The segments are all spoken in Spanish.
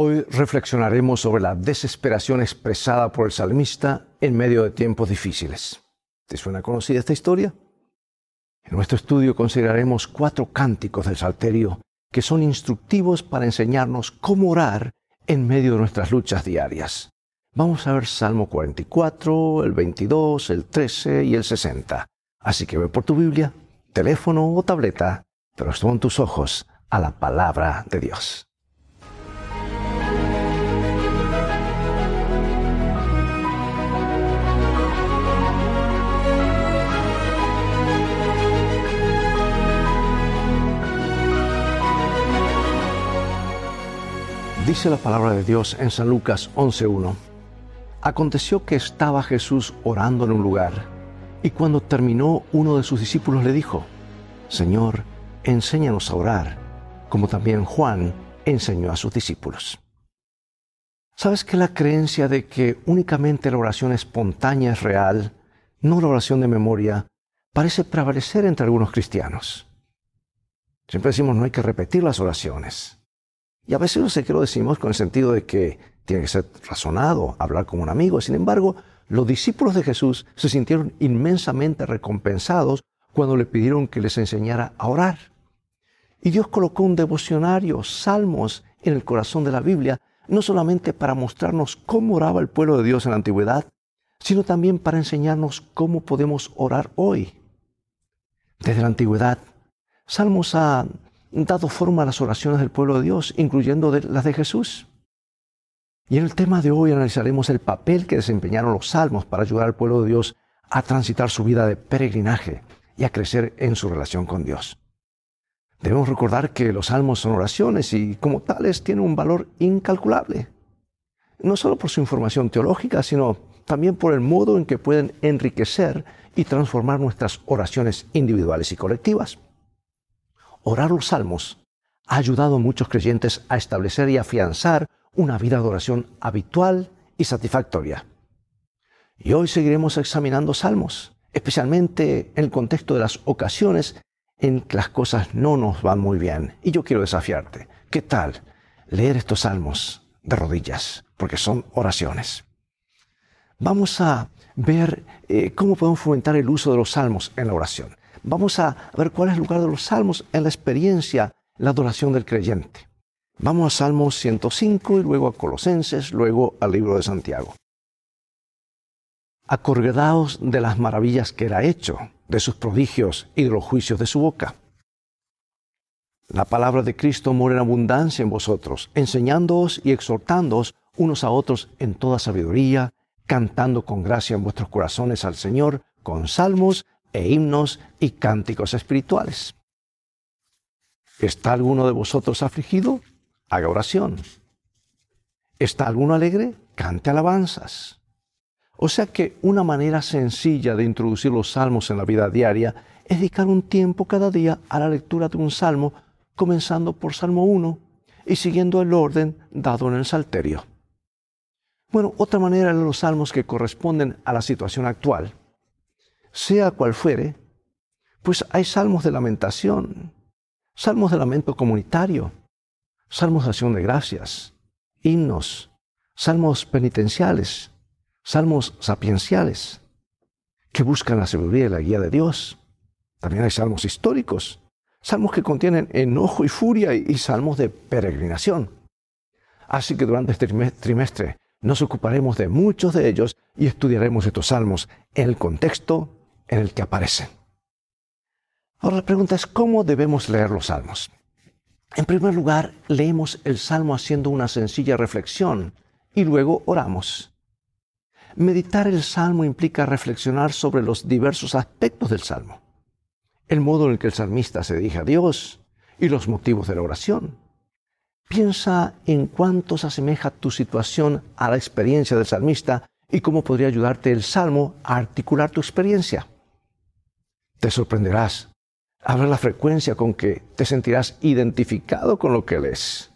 Hoy reflexionaremos sobre la desesperación expresada por el salmista en medio de tiempos difíciles. ¿Te suena conocida esta historia? En nuestro estudio consideraremos cuatro cánticos del Salterio que son instructivos para enseñarnos cómo orar en medio de nuestras luchas diarias. Vamos a ver Salmo 44, el 22, el 13 y el 60. Así que ve por tu Biblia, teléfono o tableta, pero en tus ojos a la palabra de Dios. Dice la palabra de Dios en San Lucas 11.1. Aconteció que estaba Jesús orando en un lugar, y cuando terminó uno de sus discípulos le dijo, Señor, enséñanos a orar, como también Juan enseñó a sus discípulos. ¿Sabes que la creencia de que únicamente la oración espontánea es real, no la oración de memoria, parece prevalecer entre algunos cristianos? Siempre decimos no hay que repetir las oraciones. Y a veces no sé qué lo decimos con el sentido de que tiene que ser razonado, hablar como un amigo. Sin embargo, los discípulos de Jesús se sintieron inmensamente recompensados cuando le pidieron que les enseñara a orar. Y Dios colocó un devocionario, salmos, en el corazón de la Biblia, no solamente para mostrarnos cómo oraba el pueblo de Dios en la antigüedad, sino también para enseñarnos cómo podemos orar hoy. Desde la antigüedad, Salmos ha dado forma a las oraciones del pueblo de Dios, incluyendo las de Jesús. Y en el tema de hoy analizaremos el papel que desempeñaron los salmos para ayudar al pueblo de Dios a transitar su vida de peregrinaje y a crecer en su relación con Dios. Debemos recordar que los salmos son oraciones y como tales tienen un valor incalculable, no solo por su información teológica, sino también por el modo en que pueden enriquecer y transformar nuestras oraciones individuales y colectivas orar los salmos ha ayudado a muchos creyentes a establecer y afianzar una vida de oración habitual y satisfactoria. Y hoy seguiremos examinando salmos, especialmente en el contexto de las ocasiones en que las cosas no nos van muy bien. Y yo quiero desafiarte. ¿Qué tal leer estos salmos de rodillas? Porque son oraciones. Vamos a ver eh, cómo podemos fomentar el uso de los salmos en la oración vamos a ver cuál es el lugar de los salmos en la experiencia, la adoración del creyente. Vamos a Salmos 105 y luego a Colosenses, luego al libro de Santiago. Acordaos de las maravillas que él ha hecho, de sus prodigios y de los juicios de su boca. La palabra de Cristo mora en abundancia en vosotros, enseñándoos y exhortándoos unos a otros en toda sabiduría, cantando con gracia en vuestros corazones al Señor, con salmos e himnos y cánticos espirituales. ¿Está alguno de vosotros afligido? Haga oración. ¿Está alguno alegre? Cante alabanzas. O sea que una manera sencilla de introducir los salmos en la vida diaria es dedicar un tiempo cada día a la lectura de un salmo, comenzando por Salmo 1 y siguiendo el orden dado en el Salterio. Bueno, otra manera de los salmos que corresponden a la situación actual sea cual fuere, pues hay salmos de lamentación, salmos de lamento comunitario, salmos de acción de gracias, himnos, salmos penitenciales, salmos sapienciales, que buscan la sabiduría y la guía de Dios. También hay salmos históricos, salmos que contienen enojo y furia y, salmos de peregrinación. Así que durante este trimestre nos ocuparemos de muchos de ellos y estudiaremos estos salmos en el contexto en el que aparecen. Ahora la pregunta es, ¿cómo debemos leer los salmos? En primer lugar, leemos el salmo haciendo una sencilla reflexión y luego oramos. Meditar el salmo implica reflexionar sobre los diversos aspectos del salmo, el modo en el que el salmista se dirige a Dios y los motivos de la oración. Piensa en cuánto se asemeja tu situación a la experiencia del salmista y cómo podría ayudarte el salmo a articular tu experiencia. Te sorprenderás Habla la frecuencia con que te sentirás identificado con lo que lees.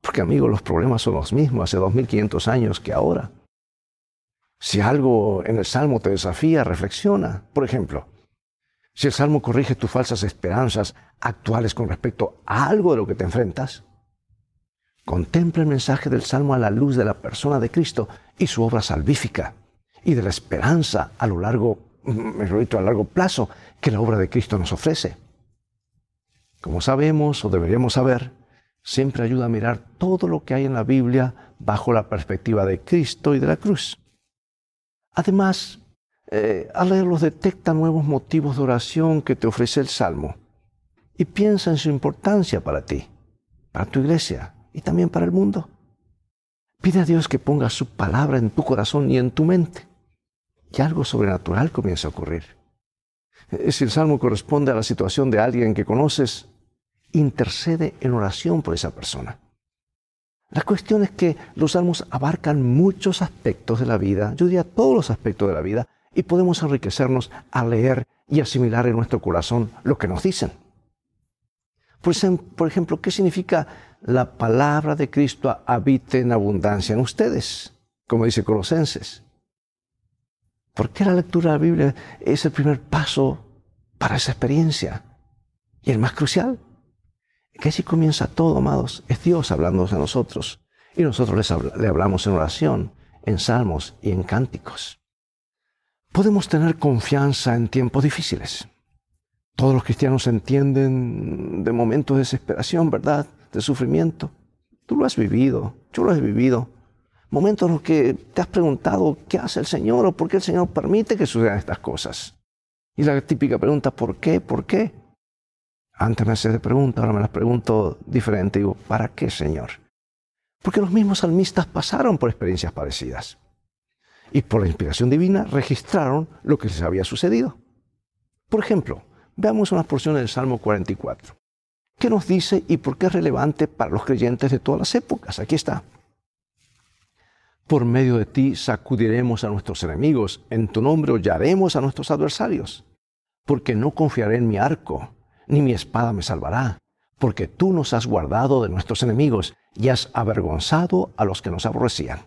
Porque amigo, los problemas son los mismos hace 2500 años que ahora. Si algo en el Salmo te desafía, reflexiona. Por ejemplo, si el Salmo corrige tus falsas esperanzas actuales con respecto a algo de lo que te enfrentas, Contempla el mensaje del Salmo a la luz de la persona de Cristo y su obra salvífica y de la esperanza a lo largo, mm, a largo plazo que la obra de Cristo nos ofrece. Como sabemos o deberíamos saber, siempre ayuda a mirar todo lo que hay en la Biblia bajo la perspectiva de Cristo y de la cruz. Además, eh, al leerlos detecta nuevos motivos de oración que te ofrece el Salmo y piensa en su importancia para ti, para tu iglesia y también para el mundo. Pide a Dios que ponga su palabra en tu corazón y en tu mente y algo sobrenatural comienza a ocurrir. Eh, si el salmo corresponde a la situación de alguien que conoces, intercede en oración por esa persona. La cuestión es que los salmos abarcan muchos aspectos de la vida, yo diría todos los aspectos de la vida, y podemos enriquecernos al leer y asimilar en nuestro corazón lo que nos dicen. Por ejemplo, ¿qué significa la palabra de Cristo habite en abundancia en ustedes? Como dice Colosenses. ¿Por qué la lectura de la Biblia es el primer paso para esa experiencia? Y el más crucial, que así comienza todo, amados, es Dios hablándonos a nosotros. Y nosotros le hablamos en oración, en salmos y en cánticos. Podemos tener confianza en tiempos difíciles. Todos los cristianos entienden de momentos de desesperación, ¿verdad? De sufrimiento. Tú lo has vivido, yo lo he vivido. Momentos en los que te has preguntado qué hace el Señor o por qué el Señor permite que sucedan estas cosas. Y la típica pregunta, ¿por qué? ¿Por qué? Antes me hacía de pregunta, ahora me las pregunto diferente. Digo, ¿para qué, Señor? Porque los mismos salmistas pasaron por experiencias parecidas. Y por la inspiración divina registraron lo que les había sucedido. Por ejemplo, veamos una porción del Salmo 44. ¿Qué nos dice y por qué es relevante para los creyentes de todas las épocas? Aquí está. Por medio de ti sacudiremos a nuestros enemigos, en tu nombre hollaremos a nuestros adversarios, porque no confiaré en mi arco, ni mi espada me salvará, porque tú nos has guardado de nuestros enemigos y has avergonzado a los que nos aborrecían.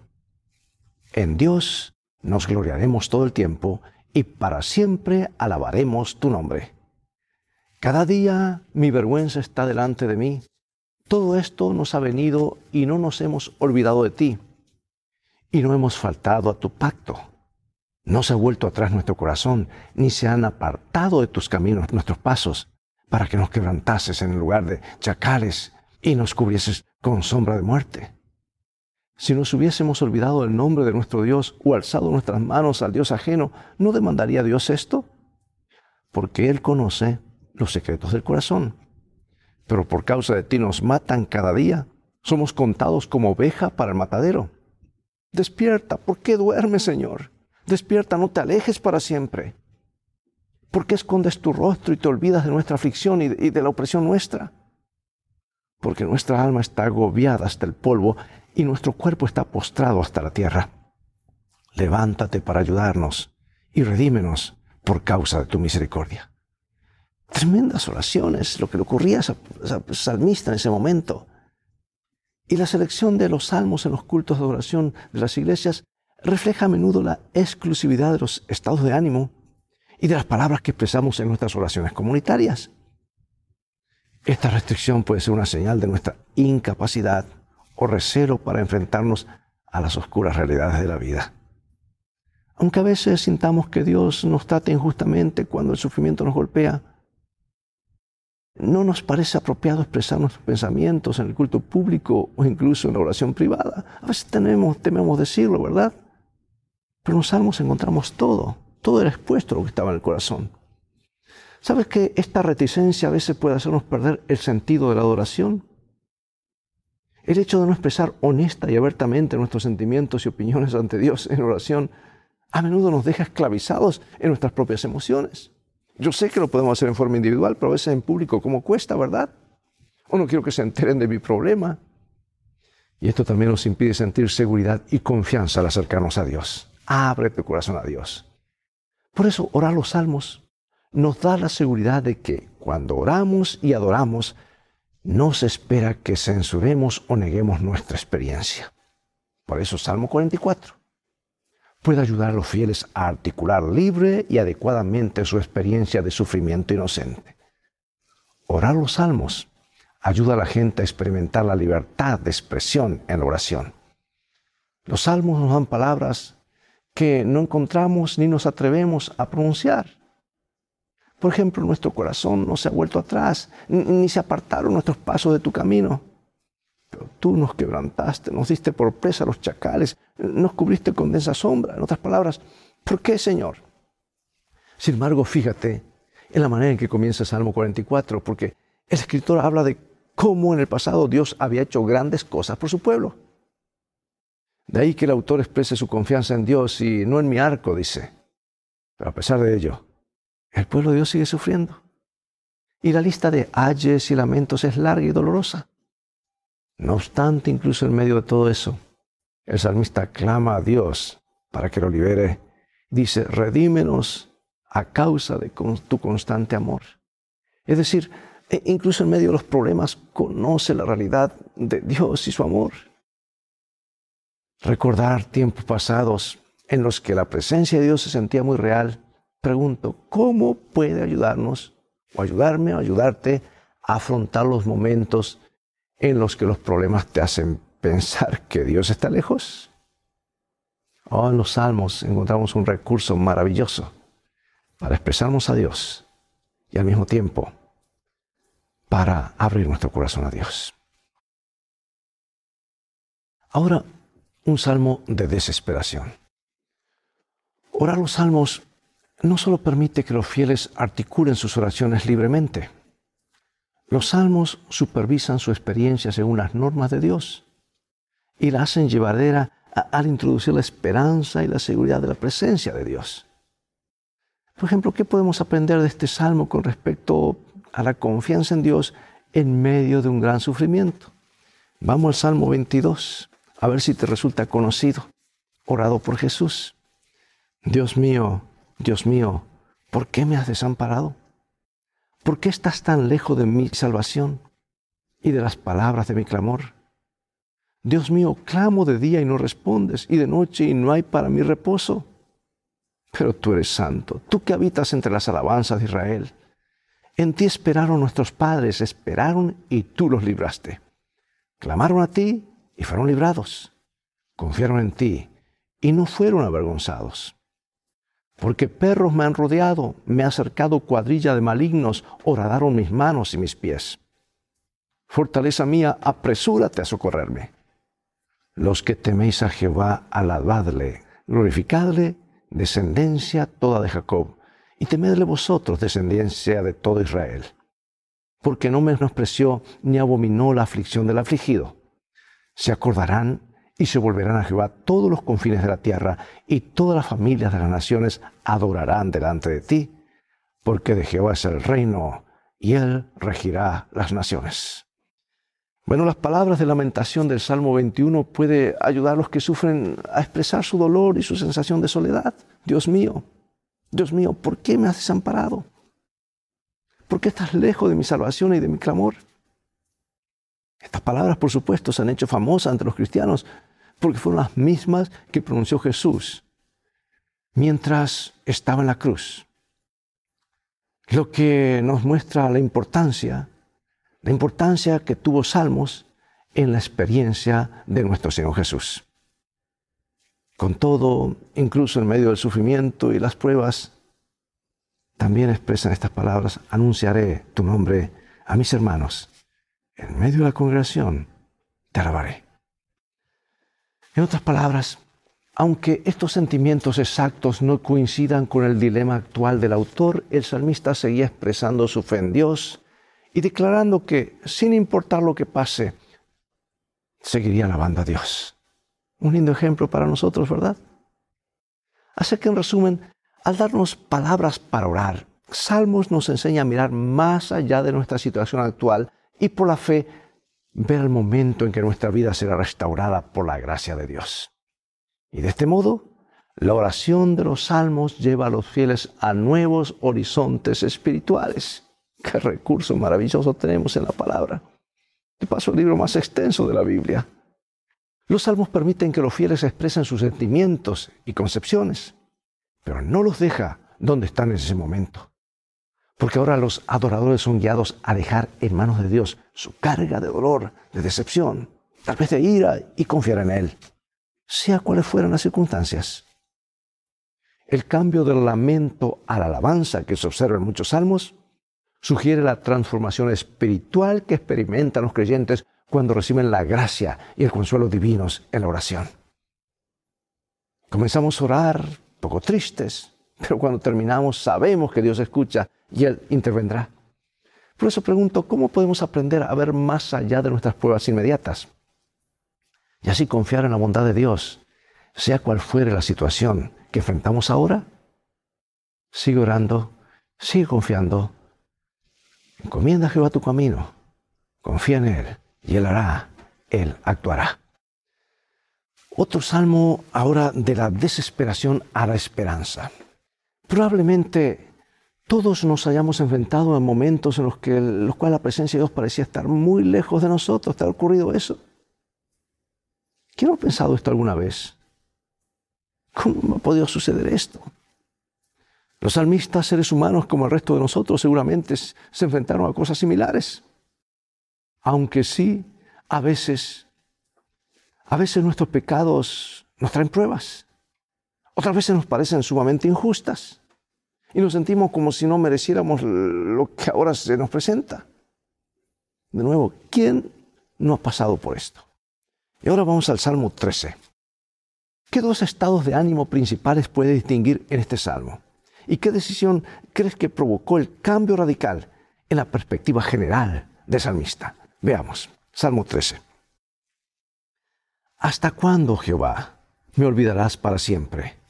En Dios nos gloriaremos todo el tiempo y para siempre alabaremos tu nombre. Cada día mi vergüenza está delante de mí. Todo esto nos ha venido y no nos hemos olvidado de ti y no hemos faltado a tu pacto. No se ha vuelto atrás nuestro corazón, ni se han apartado de tus caminos nuestros pasos, para que nos quebrantases en el lugar de chacales y nos cubrieses con sombra de muerte. Si nos hubiésemos olvidado del nombre de nuestro Dios o alzado nuestras manos al Dios ajeno, ¿no demandaría Dios esto? Porque Él conoce los secretos del corazón. Pero por causa de ti nos matan cada día. Somos contados como oveja para el matadero. Despierta, ¿por qué duermes, Señor? Despierta, no te alejes para siempre. ¿Por qué escondes tu rostro y te olvidas de nuestra aflicción y de, la opresión nuestra? Porque nuestra alma está agobiada hasta el polvo y nuestro cuerpo está postrado hasta la tierra. Levántate para ayudarnos y redímenos por causa de tu misericordia. Tremendas oraciones, lo que le ocurría a salmista en ese momento. Y la selección de los salmos en los cultos de oración de las iglesias refleja a menudo la exclusividad de los estados de ánimo y de las palabras que expresamos en nuestras oraciones comunitarias. Esta restricción puede ser una señal de nuestra incapacidad o recelo para enfrentarnos a las oscuras realidades de la vida. Aunque a veces sintamos que Dios nos trata injustamente cuando el sufrimiento nos golpea, no nos parece apropiado expresar nuestros pensamientos en el culto público o incluso en la oración privada. A veces tememos decirlo, ¿verdad? Pero en los salmos encontramos todo. Todo era expuesto lo que estaba en el corazón. ¿Sabes que esta reticencia a veces puede hacernos perder el sentido de la adoración? El hecho de no expresar honesta y abiertamente nuestros sentimientos y opiniones ante Dios en oración a menudo nos deja esclavizados en nuestras propias emociones. Yo sé que lo podemos hacer en forma individual, pero a veces en público, ¿cómo cuesta, verdad? O no quiero que se enteren de mi problema. Y esto también nos impide sentir seguridad y confianza al acercarnos a Dios. Abre tu corazón a Dios. Por eso, orar los salmos nos da la seguridad de que cuando oramos y adoramos, no se espera que censuremos o neguemos nuestra experiencia. Por eso, Salmo 44 puede ayudar a los fieles a articular libre y adecuadamente su experiencia de sufrimiento inocente. Orar los salmos ayuda a la gente a experimentar la libertad de expresión en la oración. Los salmos nos dan palabras que no encontramos ni nos atrevemos a pronunciar. Por ejemplo, nuestro corazón no se ha vuelto atrás, ni se apartaron nuestros pasos de tu camino. Pero tú nos quebrantaste, nos diste por presa a los chacales, nos cubriste con densa sombra. En otras palabras, ¿por qué, Señor? Sin embargo, fíjate en la manera en que comienza Salmo 44, porque el escritor habla de cómo en el pasado Dios había hecho grandes cosas por su pueblo. De ahí que el autor exprese su confianza en Dios y no en mi arco, dice. Pero a pesar de ello, el pueblo de Dios sigue sufriendo. Y la lista de ayes y lamentos es larga y dolorosa. No obstante, incluso en medio de todo eso, el salmista clama a Dios para que lo libere. Dice, redímenos a causa de tu constante amor. Es decir, e incluso en medio de los problemas, conoce la realidad de Dios y su amor. Recordar tiempos pasados en los que la presencia de Dios se sentía muy real pregunto, ¿cómo puede ayudarnos o ayudarme o ayudarte a afrontar los momentos en los que los problemas te hacen pensar que Dios está lejos? Oh, en los salmos encontramos un recurso maravilloso para expresarnos a Dios y al mismo tiempo para abrir nuestro corazón a Dios. Ahora, un salmo de desesperación. Orar los salmos no solo permite que los fieles articulen sus oraciones libremente. Los salmos supervisan su experiencia según las normas de Dios y la hacen llevadera al introducir la esperanza y la seguridad de la presencia de Dios. Por ejemplo, ¿qué podemos aprender de este salmo con respecto a la confianza en Dios en medio de un gran sufrimiento? Vamos al Salmo 22, a ver si te resulta conocido, orado por Jesús. Dios mío, Dios mío, ¿por qué me has desamparado? ¿Por qué estás tan lejos de mi salvación y de las palabras de mi clamor? Dios mío, clamo de día y no respondes, y de noche y no hay para mí reposo. Pero tú eres santo, tú que habitas entre las alabanzas de Israel. En ti esperaron nuestros padres, esperaron y tú los libraste. Clamaron a ti y fueron librados. Confiaron en ti y no fueron avergonzados. Porque perros me han rodeado, me ha acercado cuadrilla de malignos, horadaron mis manos y mis pies. Fortaleza mía, apresúrate a socorrerme. Los que teméis a Jehová, alabadle, glorificadle, descendencia toda de Jacob, y temedle vosotros, descendencia de todo Israel. Porque no menospreció ni abominó la aflicción del afligido. Se acordarán y se volverán a Jehová todos los confines de la tierra, y todas las familias de las naciones adorarán delante de ti, porque de Jehová es el reino, y él regirá las naciones. Bueno, las palabras de lamentación del Salmo 21 puede ayudar a los que sufren a expresar su dolor y su sensación de soledad. Dios mío, Dios mío, ¿por qué me has desamparado? ¿Por qué estás lejos de mi salvación y de mi clamor? Estas palabras, por supuesto, se han hecho famosas entre los cristianos porque fueron las mismas que pronunció Jesús mientras estaba en la cruz. Lo que nos muestra la importancia, la importancia que tuvo Salmos en la experiencia de nuestro Señor Jesús. Con todo, incluso en medio del sufrimiento y las pruebas, también expresan estas palabras, anunciaré tu nombre a mis hermanos en medio de la congregación, te alabaré. En otras palabras, aunque estos sentimientos exactos no coincidan con el dilema actual del autor, el salmista seguía expresando su fe en Dios y declarando que, sin importar lo que pase, seguiría alabando a Dios. Un lindo ejemplo para nosotros, ¿verdad? Así que en resumen, al darnos palabras para orar, Salmos nos enseña a mirar más allá de nuestra situación actual y por la fe ver el momento en que nuestra vida será restaurada por la gracia de Dios. Y de este modo, la oración de los salmos lleva a los fieles a nuevos horizontes espirituales. Qué recurso maravilloso tenemos en la palabra. De paso, el libro más extenso de la Biblia. Los salmos permiten que los fieles expresen sus sentimientos y concepciones, pero no los deja donde están en ese momento. Porque ahora los adoradores son guiados a dejar en manos de Dios su carga de dolor, de decepción, tal vez de ira y confiar en Él, sea cuales fueran las circunstancias. El cambio del lamento a la alabanza que se observa en muchos salmos sugiere la transformación espiritual que experimentan los creyentes cuando reciben la gracia y el consuelo divinos en la oración. Comenzamos a orar poco tristes, pero cuando terminamos sabemos que Dios escucha y Él intervendrá. Por eso pregunto, ¿cómo podemos aprender a ver más allá de nuestras pruebas inmediatas? Y así confiar en la bondad de Dios, sea cual fuere la situación que enfrentamos ahora. Sigue orando, sigue confiando. Encomienda a Jehová tu camino, confía en Él y Él hará, Él actuará. Otro salmo ahora de la desesperación a la esperanza. Probablemente todos nos hayamos enfrentado en momentos en los, que, los cuales la presencia de Dios parecía estar muy lejos de nosotros. ¿Te ha ocurrido eso? ¿Quién ha pensado esto alguna vez? ¿Cómo ha podido suceder esto? Los salmistas, seres humanos como el resto de nosotros, seguramente se enfrentaron a cosas similares. Aunque sí, a veces, a veces nuestros pecados nos traen pruebas. Otras veces nos parecen sumamente injustas y nos sentimos como si no mereciéramos lo que ahora se nos presenta. De nuevo, ¿quién no ha pasado por esto? Y ahora vamos al Salmo 13. ¿Qué dos estados de ánimo principales puede distinguir en este salmo? ¿Y qué decisión crees que provocó el cambio radical en la perspectiva general del salmista? Veamos, Salmo 13. ¿Hasta cuándo, Jehová, me olvidarás para siempre?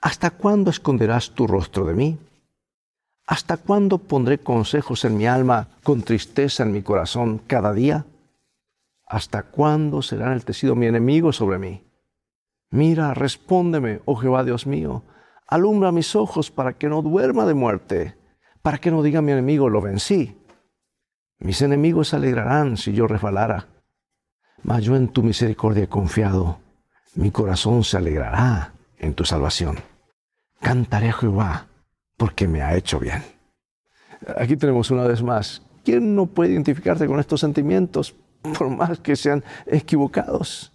¿Hasta cuándo esconderás tu rostro de mí? ¿Hasta cuándo pondré consejos en mi alma con tristeza en mi corazón cada día? ¿Hasta cuándo será enaltecido mi enemigo sobre mí? Mira, respóndeme, oh Jehová Dios mío, alumbra mis ojos para que no duerma de muerte, para que no diga mi enemigo, lo vencí. Mis enemigos se alegrarán si yo resbalara, mas yo en tu misericordia he confiado, mi corazón se alegrará en tu salvación. Cantaré a Jehová porque me ha hecho bien. Aquí tenemos una vez más, ¿quién no puede identificarse con estos sentimientos por más que sean equivocados?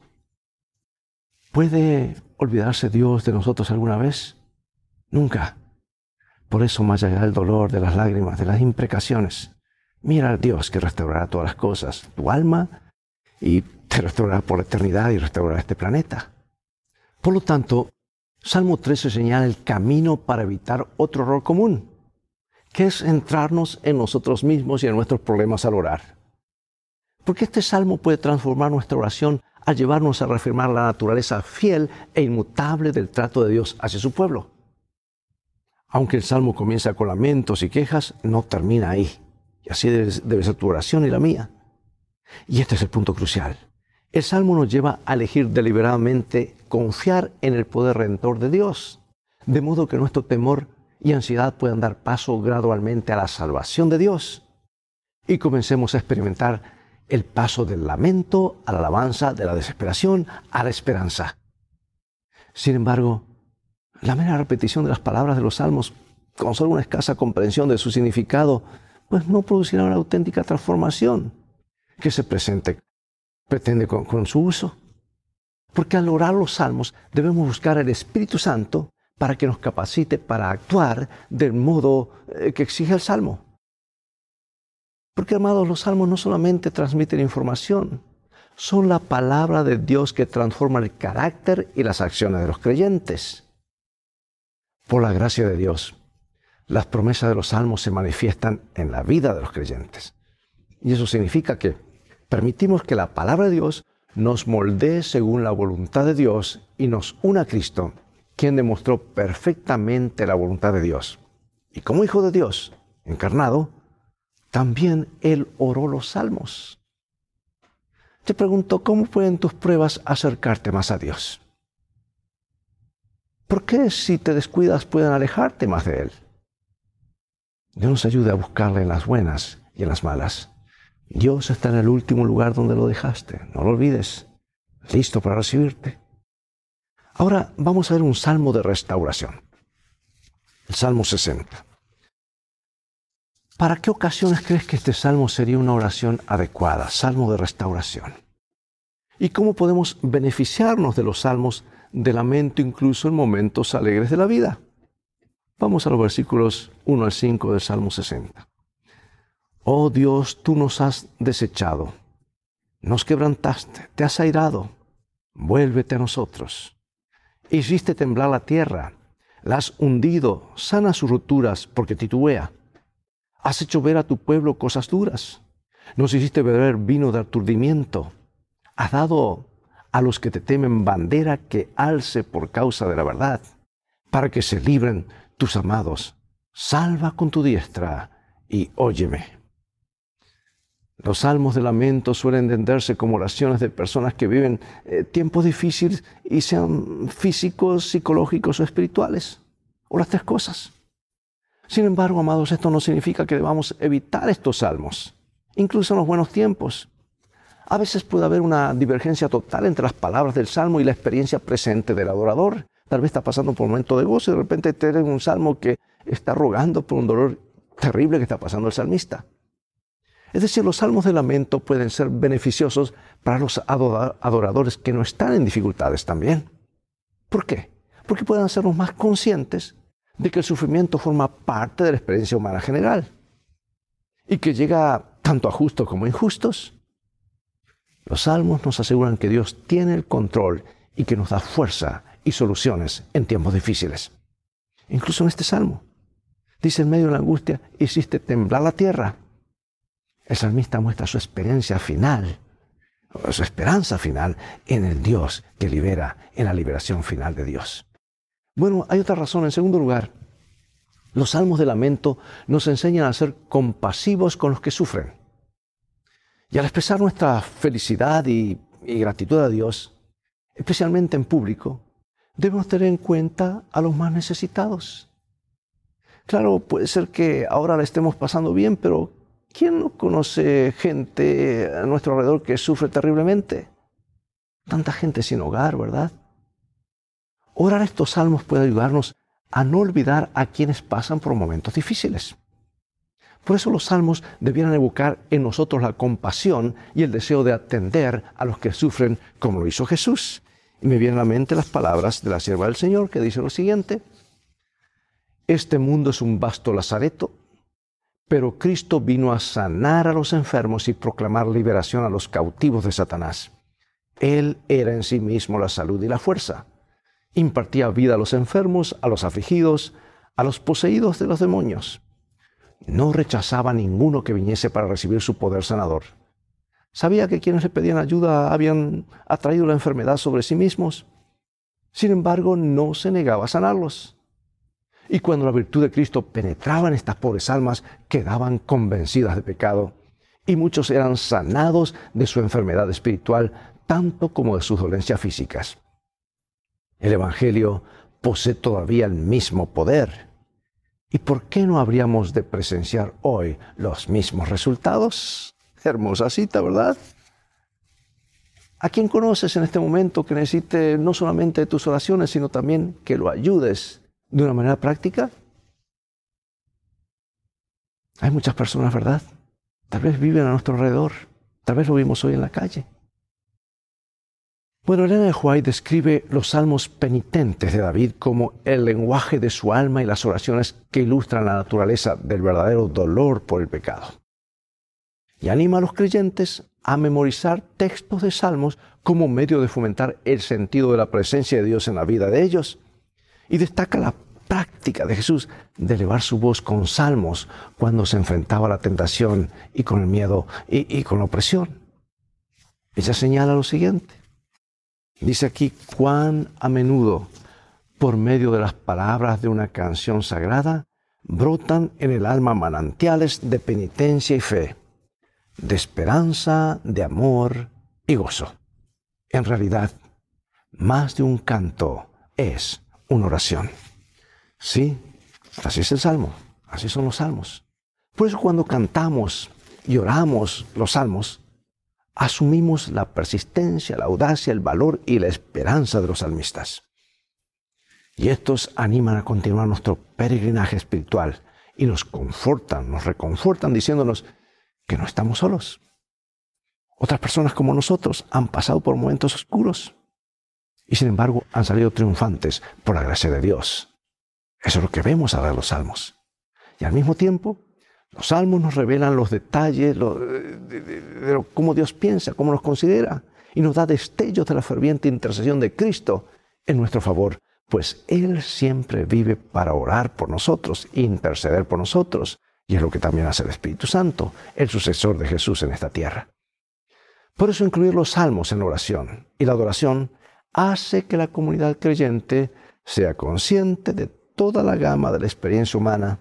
¿Puede olvidarse Dios de nosotros alguna vez? Nunca. Por eso, más allá del dolor, de las lágrimas, de las imprecaciones, mira al Dios que restaurará todas las cosas, tu alma, y te restaurará por la eternidad y restaurará este planeta. Por lo tanto, Salmo 13 señala el camino para evitar otro error común, que es centrarnos en nosotros mismos y en nuestros problemas al orar. Porque este salmo puede transformar nuestra oración al llevarnos a reafirmar la naturaleza fiel e inmutable del trato de Dios hacia su pueblo. Aunque el salmo comienza con lamentos y quejas, no termina ahí. Y así debe, debe ser tu oración y la mía. Y este es el punto crucial. El Salmo nos lleva a elegir deliberadamente confiar en el poder redentor de Dios, de modo que nuestro temor y ansiedad puedan dar paso gradualmente a la salvación de Dios y comencemos a experimentar el paso del lamento a la alabanza, de la desesperación a la esperanza. Sin embargo, la mera repetición de las palabras de los salmos, con solo una escasa comprensión de su significado, pues no producirá una auténtica transformación que se presente pretende con, su uso. Porque al orar los salmos debemos buscar el Espíritu Santo para que nos capacite para actuar del modo eh, que exige el salmo. Porque, amados, los salmos no solamente transmiten información, son la palabra de Dios que transforma el carácter y las acciones de los creyentes. Por la gracia de Dios, las promesas de los salmos se manifiestan en la vida de los creyentes. Y eso significa que permitimos que la palabra de Dios nos moldee según la voluntad de Dios y nos una a Cristo, quien demostró perfectamente la voluntad de Dios. Y como Hijo de Dios, encarnado, también Él oró los salmos. Te pregunto, ¿cómo pueden tus pruebas acercarte más a Dios? ¿Por qué si te descuidas pueden alejarte más de Él? Dios nos ayude a buscarle en las buenas y en las malas. Dios está en el último lugar donde lo dejaste. No lo olvides. Listo para recibirte. Ahora vamos a ver un salmo de restauración. El Salmo 60. ¿Para qué ocasiones crees que este salmo sería una oración adecuada, salmo de restauración? ¿Y cómo podemos beneficiarnos de los salmos de lamento incluso en momentos alegres de la vida? Vamos a los versículos 1 al 5 del Salmo 60. Oh Dios, tú nos has desechado, nos quebrantaste, te has airado, vuélvete a nosotros. Hiciste temblar la tierra, la has hundido, sana sus rupturas porque titubea. Has hecho ver a tu pueblo cosas duras. Nos hiciste beber vino de aturdimiento. Has dado a los que te temen bandera que alce por causa de la verdad, para que se libren tus amados. Salva con tu diestra y óyeme. Los salmos de lamento suelen entenderse como oraciones de personas que viven eh, tiempos difíciles y sean físicos, psicológicos o espirituales, o las tres cosas. Sin embargo, amados, esto no significa que debamos evitar estos salmos, incluso en los buenos tiempos. A veces puede haber una divergencia total entre las palabras del salmo y la experiencia presente del adorador. Tal vez está pasando por un momento de gozo y de repente te un salmo que está rogando por un dolor terrible que está pasando el salmista. Es decir, los salmos de lamento pueden ser beneficiosos para los adoradores que no están en dificultades también. ¿Por qué? Porque pueden hacernos más conscientes de que el sufrimiento forma parte de la experiencia humana general y que llega tanto a justos como a injustos. Los salmos nos aseguran que Dios tiene el control y que nos da fuerza y soluciones en tiempos difíciles. Incluso en este salmo, dice en medio de la angustia, hiciste temblar la tierra. El salmista muestra su experiencia final, su esperanza final en el Dios que libera, en la liberación final de Dios. Bueno, hay otra razón. En segundo lugar, los salmos de lamento nos enseñan a ser compasivos con los que sufren. Y al expresar nuestra felicidad y, gratitud a Dios, especialmente en público, debemos tener en cuenta a los más necesitados. Claro, puede ser que ahora la estemos pasando bien, pero ¿quién no conoce gente a nuestro alrededor que sufre terriblemente? Tanta gente sin hogar, ¿verdad? Orar estos salmos puede ayudarnos a no olvidar a quienes pasan por momentos difíciles. Por eso los salmos debieran evocar en nosotros la compasión y el deseo de atender a los que sufren como lo hizo Jesús. Y me vienen a la mente las palabras de la sierva del Señor que dice lo siguiente, este mundo es un vasto lazareto, pero Cristo vino a sanar a los enfermos y proclamar liberación a los cautivos de Satanás. Él era en sí mismo la salud y la fuerza impartía vida a los enfermos, a los afligidos, a los poseídos de los demonios. No rechazaba a ninguno que viniese para recibir su poder sanador. Sabía que quienes le pedían ayuda habían atraído la enfermedad sobre sí mismos. Sin embargo, no se negaba a sanarlos. Y cuando la virtud de Cristo penetraba en estas pobres almas, quedaban convencidas de pecado. Y muchos eran sanados de su enfermedad espiritual, tanto como de sus dolencias físicas. El Evangelio posee todavía el mismo poder. ¿Y por qué no habríamos de presenciar hoy los mismos resultados? Hermosa cita, ¿verdad? ¿A quién conoces en este momento que necesite no solamente tus oraciones, sino también que lo ayudes de una manera práctica? Hay muchas personas, ¿verdad? Tal vez viven a nuestro alrededor, tal vez lo vimos hoy en la calle. Bueno, Elena de White describe los salmos penitentes de David como el lenguaje de su alma y las oraciones que ilustran la naturaleza del verdadero dolor por el pecado. Y anima a los creyentes a memorizar textos de salmos como medio de fomentar el sentido de la presencia de Dios en la vida de ellos. Y destaca la práctica de Jesús de elevar su voz con salmos cuando se enfrentaba a la tentación y con el miedo y, con la opresión. Ella señala lo siguiente. Dice aquí cuán a menudo, por medio de las palabras de una canción sagrada, brotan en el alma manantiales de penitencia y fe, de esperanza, de amor y gozo. En realidad, más de un canto es una oración. Sí, así es el salmo, así son los salmos. Por eso cuando cantamos y oramos los salmos, asumimos la persistencia, la audacia, el valor y la esperanza de los salmistas. Y estos animan a continuar nuestro peregrinaje espiritual y nos confortan, nos reconfortan diciéndonos que no estamos solos. Otras personas como nosotros han pasado por momentos oscuros y sin embargo han salido triunfantes por la gracia de Dios. Eso es lo que vemos a ver los salmos. Y al mismo tiempo, los salmos nos revelan los detalles de, cómo Dios piensa, cómo nos considera, y nos da destellos de la ferviente intercesión de Cristo en nuestro favor, pues Él siempre vive para orar por nosotros, interceder por nosotros, y es lo que también hace el Espíritu Santo, el sucesor de Jesús en esta tierra. Por eso incluir los salmos en la oración y la adoración hace que la comunidad creyente sea consciente de toda la gama de la experiencia humana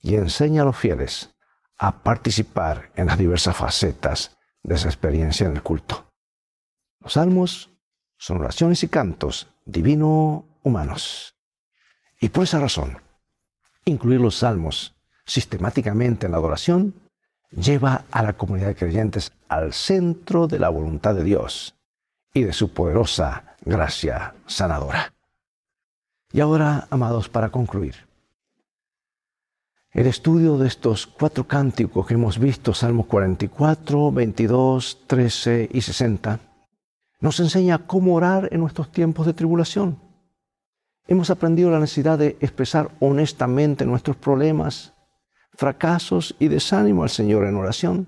y enseña a los fieles a participar en las diversas facetas de esa experiencia en el culto. Los salmos son oraciones y cantos divino-humanos. Y por esa razón, incluir los salmos sistemáticamente en la adoración lleva a la comunidad de creyentes al centro de la voluntad de Dios y de su poderosa gracia sanadora. Y ahora, amados, para concluir, el estudio de estos cuatro cánticos que hemos visto, Salmos 44, 22, 13 y 60, nos enseña cómo orar en nuestros tiempos de tribulación. Hemos aprendido la necesidad de expresar honestamente nuestros problemas, fracasos y desánimo al Señor en oración.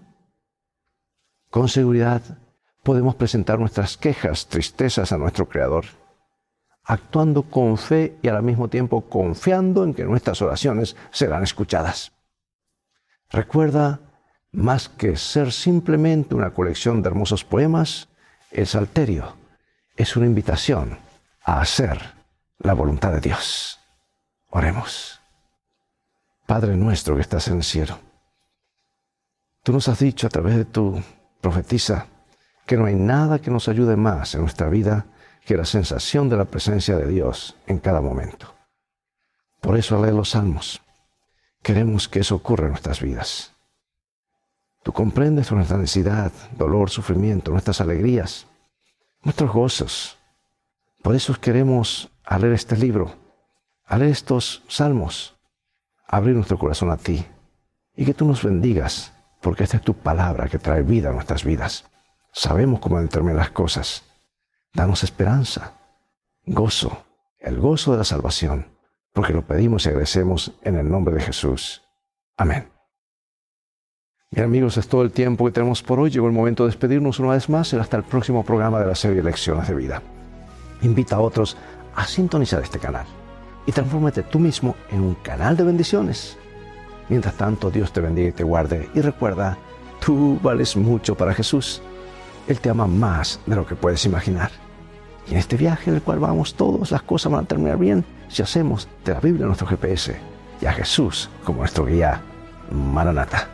Con seguridad podemos presentar nuestras quejas, tristezas a nuestro Creador, actuando con fe y al mismo tiempo confiando en que nuestras oraciones serán escuchadas. Recuerda, más que ser simplemente una colección de hermosos poemas, el Salterio es una invitación a hacer la voluntad de Dios. Oremos. Padre nuestro que estás en el cielo, tú nos has dicho a través de tu profetisa que no hay nada que nos ayude más en nuestra vida que la sensación de la presencia de Dios en cada momento. Por eso al leer los salmos, queremos que eso ocurra en nuestras vidas. Tú comprendes nuestra necesidad, dolor, sufrimiento, nuestras alegrías, nuestros gozos. Por eso queremos, al leer este libro, al leer estos salmos, abrir nuestro corazón a ti y que tú nos bendigas, porque esta es tu palabra que trae vida a nuestras vidas. Sabemos cómo determinar las cosas. Danos esperanza, gozo, el gozo de la salvación, porque lo pedimos y agradecemos en el nombre de Jesús. Amén. Bien amigos, es todo el tiempo que tenemos por hoy. Llegó el momento de despedirnos una vez más y hasta el próximo programa de la serie Lecciones de Vida. Invita a otros a sintonizar este canal y transfórmate tú mismo en un canal de bendiciones. Mientras tanto, Dios te bendiga y te guarde y recuerda, tú vales mucho para Jesús. Él te ama más de lo que puedes imaginar. Y en este viaje en el cual vamos todos, las cosas van a terminar bien si hacemos de la Biblia nuestro GPS y a Jesús como nuestro guía. Maranata.